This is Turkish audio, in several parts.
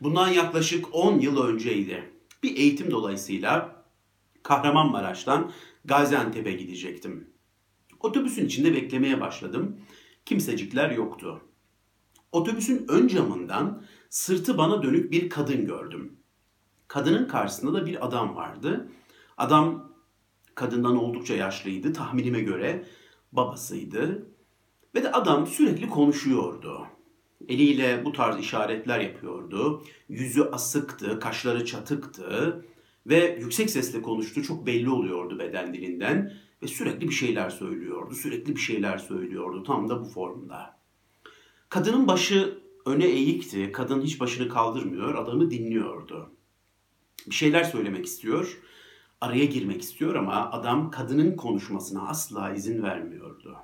Bundan yaklaşık 10 yıl önceydi. Bir eğitim dolayısıyla Kahramanmaraş'tan Gaziantep'e gidecektim. Otobüsün içinde beklemeye başladım. Kimsecikler yoktu. Otobüsün ön camından sırtı bana dönük bir kadın gördüm. Kadının karşısında da bir adam vardı. Adam kadından oldukça yaşlıydı. Tahminime göre babasıydı. Ve de adam sürekli konuşuyordu. Eliyle bu tarz işaretler yapıyordu. Yüzü asıktı, kaşları çatıktı ve yüksek sesle konuştu. Çok belli oluyordu beden dilinden ve sürekli bir şeyler söylüyordu. Sürekli bir şeyler söylüyordu tam da bu formda. Kadının başı öne eğikti. Kadın hiç başını kaldırmıyor, adamı dinliyordu. Bir şeyler söylemek istiyor, araya girmek istiyor ama adam kadının konuşmasına asla izin vermiyordu.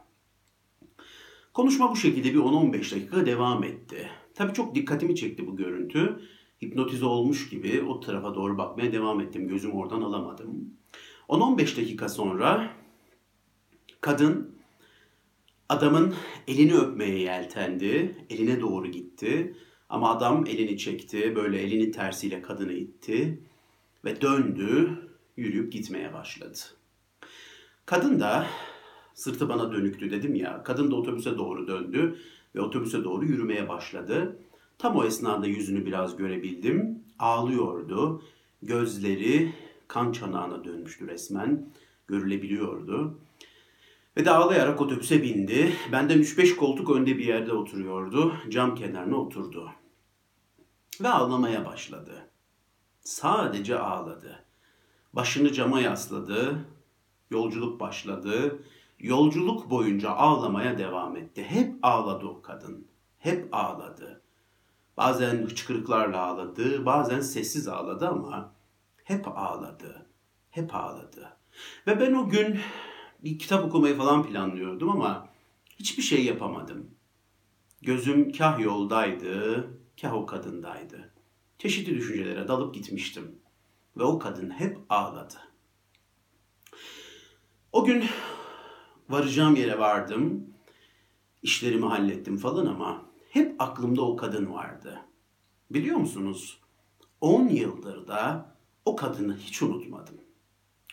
Konuşma bu şekilde bir 10-15 dakika devam etti. Tabii çok dikkatimi çekti bu görüntü. Hipnotize olmuş gibi o tarafa doğru bakmaya devam ettim. Gözüm oradan alamadım. 10-15 dakika sonra kadın adamın elini öpmeye yeltendi. Eline doğru gitti. Ama adam elini çekti. Böyle elini tersiyle kadını itti. Ve döndü. Yürüyüp gitmeye başladı. Kadın da Sırtı bana dönüktü dedim ya. Kadın da otobüse doğru döndü ve otobüse doğru yürümeye başladı. Tam o esnada yüzünü biraz görebildim. Ağlıyordu. Gözleri kan çanağına dönmüştü resmen. Görülebiliyordu. Ve de ağlayarak otobüse bindi. Benden 3-5 koltuk önde bir yerde oturuyordu. Cam kenarına oturdu. Ve ağlamaya başladı. Sadece ağladı. Başını cama yasladı. Yolculuk başladı. Yolculuk boyunca ağlamaya devam etti. Hep ağladı o kadın. Hep ağladı. Bazen hıçkırıklarla ağladı, bazen sessiz ağladı ama hep ağladı. Hep ağladı. Ve ben o gün bir kitap okumayı falan planlıyordum ama hiçbir şey yapamadım. Gözüm kah yoldaydı, kah o kadındaydı. Çeşitli düşüncelere dalıp gitmiştim. Ve o kadın hep ağladı. O gün varacağım yere vardım. İşlerimi hallettim falan ama hep aklımda o kadın vardı. Biliyor musunuz? 10 yıldır da o kadını hiç unutmadım.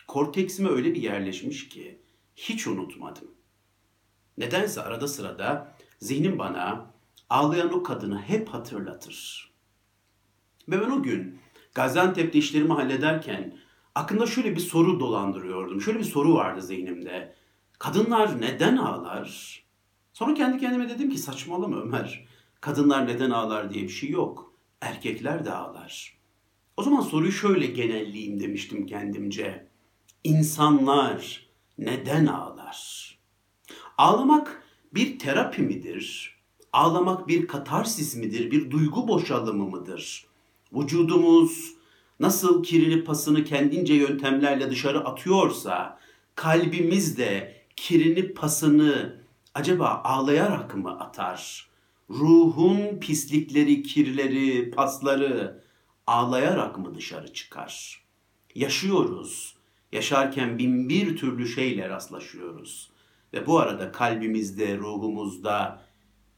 Korteksime öyle bir yerleşmiş ki hiç unutmadım. Nedense arada sırada zihnim bana ağlayan o kadını hep hatırlatır. Ve ben o gün Gaziantep'te işlerimi hallederken aklımda şöyle bir soru dolandırıyordum. Şöyle bir soru vardı zihnimde. Kadınlar neden ağlar? Sonra kendi kendime dedim ki saçmalama Ömer. Kadınlar neden ağlar diye bir şey yok. Erkekler de ağlar. O zaman soruyu şöyle genelleyeyim demiştim kendimce. İnsanlar neden ağlar? Ağlamak bir terapi midir? Ağlamak bir katarsis midir? Bir duygu boşalımı mıdır? Vücudumuz nasıl kirini pasını kendince yöntemlerle dışarı atıyorsa kalbimiz de kirini pasını acaba ağlayarak mı atar? Ruhun pislikleri, kirleri, pasları ağlayarak mı dışarı çıkar? Yaşıyoruz. Yaşarken bin bir türlü şeyle rastlaşıyoruz. Ve bu arada kalbimizde, ruhumuzda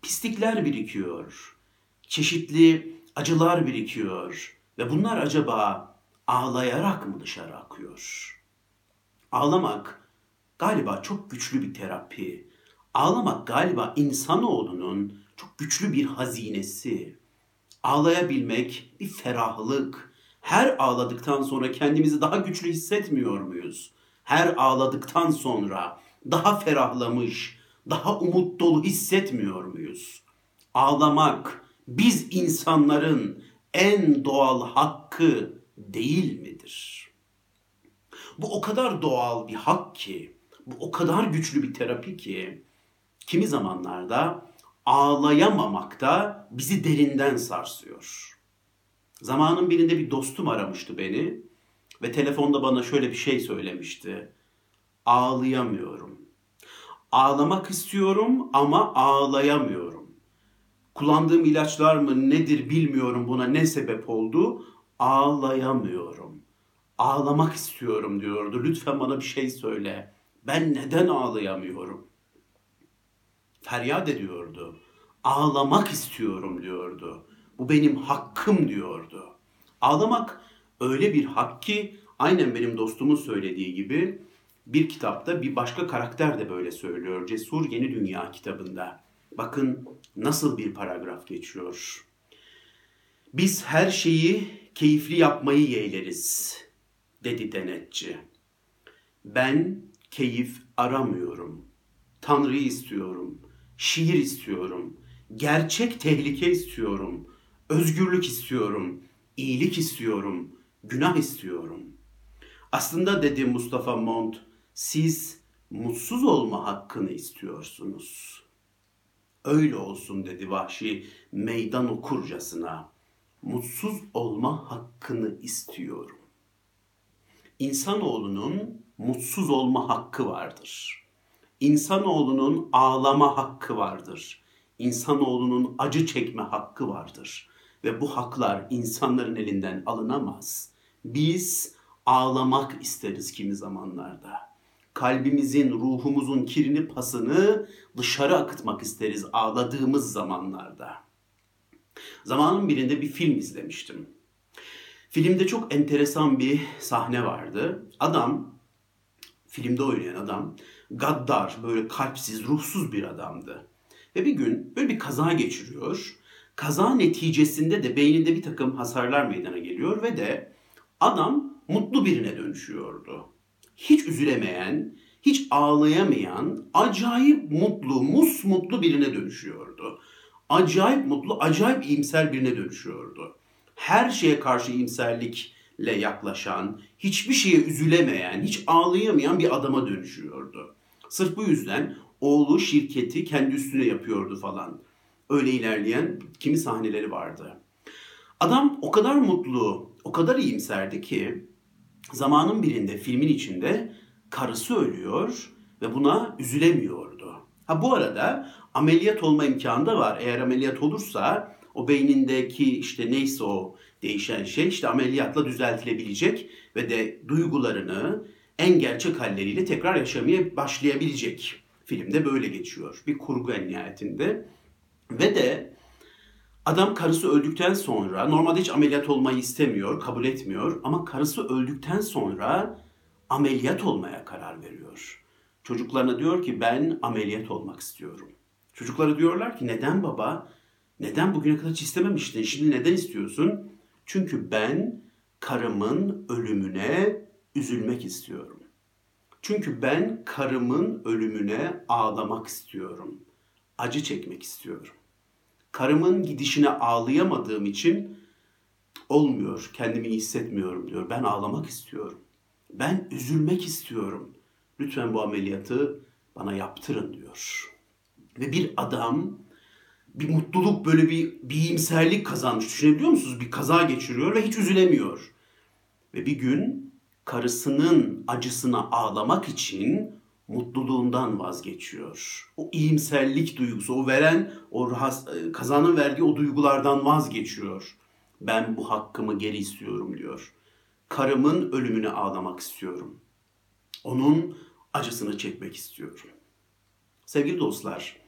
pislikler birikiyor. Çeşitli acılar birikiyor. Ve bunlar acaba ağlayarak mı dışarı akıyor? Ağlamak galiba çok güçlü bir terapi. Ağlamak galiba insanoğlunun çok güçlü bir hazinesi. Ağlayabilmek bir ferahlık. Her ağladıktan sonra kendimizi daha güçlü hissetmiyor muyuz? Her ağladıktan sonra daha ferahlamış, daha umut dolu hissetmiyor muyuz? Ağlamak biz insanların en doğal hakkı değil midir? Bu o kadar doğal bir hak ki bu o kadar güçlü bir terapi ki kimi zamanlarda ağlayamamak da bizi derinden sarsıyor. Zamanın birinde bir dostum aramıştı beni ve telefonda bana şöyle bir şey söylemişti. Ağlayamıyorum. Ağlamak istiyorum ama ağlayamıyorum. Kullandığım ilaçlar mı nedir bilmiyorum buna ne sebep oldu. Ağlayamıyorum. Ağlamak istiyorum diyordu. Lütfen bana bir şey söyle. Ben neden ağlayamıyorum? Feryat ediyordu. Ağlamak istiyorum diyordu. Bu benim hakkım diyordu. Ağlamak öyle bir hak ki aynen benim dostumun söylediği gibi bir kitapta bir başka karakter de böyle söylüyor. Cesur Yeni Dünya kitabında. Bakın nasıl bir paragraf geçiyor. Biz her şeyi keyifli yapmayı yeğleriz, dedi denetçi. Ben keyif aramıyorum. Tanrı'yı istiyorum. Şiir istiyorum. Gerçek tehlike istiyorum. Özgürlük istiyorum. iyilik istiyorum. Günah istiyorum. Aslında dedi Mustafa Mont, siz mutsuz olma hakkını istiyorsunuz. Öyle olsun dedi vahşi meydan okurcasına. Mutsuz olma hakkını istiyorum. İnsanoğlunun mutsuz olma hakkı vardır. İnsanoğlunun ağlama hakkı vardır. İnsanoğlunun acı çekme hakkı vardır. Ve bu haklar insanların elinden alınamaz. Biz ağlamak isteriz kimi zamanlarda. Kalbimizin, ruhumuzun kirini pasını dışarı akıtmak isteriz ağladığımız zamanlarda. Zamanın birinde bir film izlemiştim. Filmde çok enteresan bir sahne vardı. Adam, filmde oynayan adam, gaddar, böyle kalpsiz, ruhsuz bir adamdı. Ve bir gün böyle bir kaza geçiriyor. Kaza neticesinde de beyninde bir takım hasarlar meydana geliyor ve de adam mutlu birine dönüşüyordu. Hiç üzülemeyen, hiç ağlayamayan, acayip mutlu, mus mutlu birine dönüşüyordu. Acayip mutlu, acayip iyimser birine dönüşüyordu. Her şeye karşı iyimserlikle yaklaşan, hiçbir şeye üzülemeyen, hiç ağlayamayan bir adama dönüşüyordu. Sırf bu yüzden oğlu şirketi kendi üstüne yapıyordu falan. Öyle ilerleyen kimi sahneleri vardı. Adam o kadar mutlu, o kadar iyimserdi ki zamanın birinde filmin içinde karısı ölüyor ve buna üzülemiyordu. Ha bu arada ameliyat olma imkanı da var. Eğer ameliyat olursa o beynindeki işte neyse o değişen şey işte ameliyatla düzeltilebilecek ve de duygularını en gerçek halleriyle tekrar yaşamaya başlayabilecek. Filmde böyle geçiyor. Bir kurgu en nihayetinde. Ve de Adam karısı öldükten sonra normalde hiç ameliyat olmayı istemiyor, kabul etmiyor ama karısı öldükten sonra ameliyat olmaya karar veriyor. Çocuklarına diyor ki ben ameliyat olmak istiyorum. Çocukları diyorlar ki neden baba? Neden bugüne kadar hiç istememiştin? Şimdi neden istiyorsun? Çünkü ben karımın ölümüne üzülmek istiyorum. Çünkü ben karımın ölümüne ağlamak istiyorum. Acı çekmek istiyorum karımın gidişine ağlayamadığım için olmuyor. Kendimi iyi hissetmiyorum diyor. Ben ağlamak istiyorum. Ben üzülmek istiyorum. Lütfen bu ameliyatı bana yaptırın diyor. Ve bir adam bir mutluluk böyle bir, bir iyimserlik kazanmış. Düşünebiliyor musunuz? Bir kaza geçiriyor ve hiç üzülemiyor. Ve bir gün karısının acısına ağlamak için mutluluğundan vazgeçiyor. O iyimserlik duygusu, o veren, o e, kazanın verdiği o duygulardan vazgeçiyor. Ben bu hakkımı geri istiyorum diyor. Karımın ölümüne ağlamak istiyorum. Onun acısını çekmek istiyorum. Sevgili dostlar,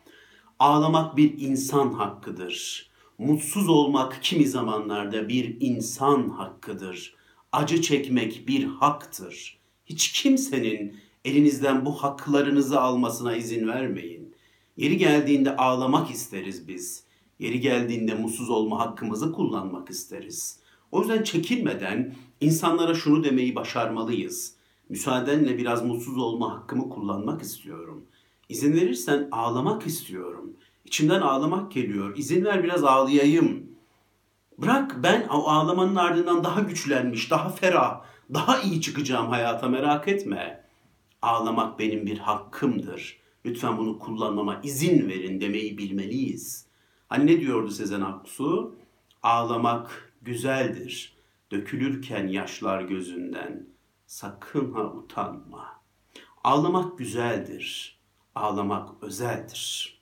ağlamak bir insan hakkıdır. Mutsuz olmak kimi zamanlarda bir insan hakkıdır. Acı çekmek bir haktır. Hiç kimsenin Elinizden bu haklarınızı almasına izin vermeyin. Yeri geldiğinde ağlamak isteriz biz. Yeri geldiğinde mutsuz olma hakkımızı kullanmak isteriz. O yüzden çekinmeden insanlara şunu demeyi başarmalıyız. Müsaadenle biraz mutsuz olma hakkımı kullanmak istiyorum. İzin verirsen ağlamak istiyorum. İçimden ağlamak geliyor. İzin ver biraz ağlayayım. Bırak ben o ağlamanın ardından daha güçlenmiş, daha ferah, daha iyi çıkacağım hayata merak etme. Ağlamak benim bir hakkımdır. Lütfen bunu kullanmama izin verin demeyi bilmeliyiz. Hani ne diyordu Sezen Aksu? Ağlamak güzeldir. Dökülürken yaşlar gözünden. Sakın ha utanma. Ağlamak güzeldir. Ağlamak özeldir.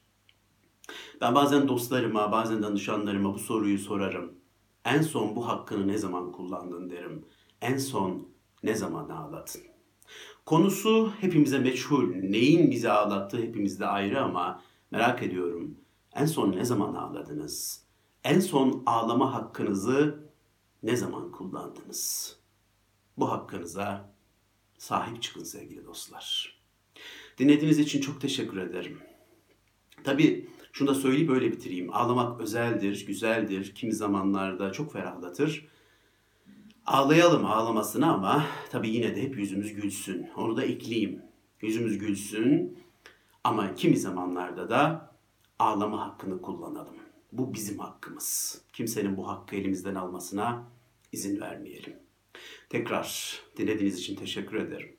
Ben bazen dostlarıma, bazen danışanlarıma bu soruyu sorarım. En son bu hakkını ne zaman kullandın derim. En son ne zaman ağladın? Konusu hepimize meçhul. Neyin bizi ağlattığı hepimizde ayrı ama merak ediyorum. En son ne zaman ağladınız? En son ağlama hakkınızı ne zaman kullandınız? Bu hakkınıza sahip çıkın sevgili dostlar. Dinlediğiniz için çok teşekkür ederim. Tabii şunu da söyleyip böyle bitireyim. Ağlamak özeldir, güzeldir. Kimi zamanlarda çok ferahlatır. Ağlayalım ağlamasına ama tabii yine de hep yüzümüz gülsün. Onu da ekleyeyim. Yüzümüz gülsün ama kimi zamanlarda da ağlama hakkını kullanalım. Bu bizim hakkımız. Kimsenin bu hakkı elimizden almasına izin vermeyelim. Tekrar dinlediğiniz için teşekkür ederim.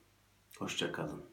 Hoşçakalın.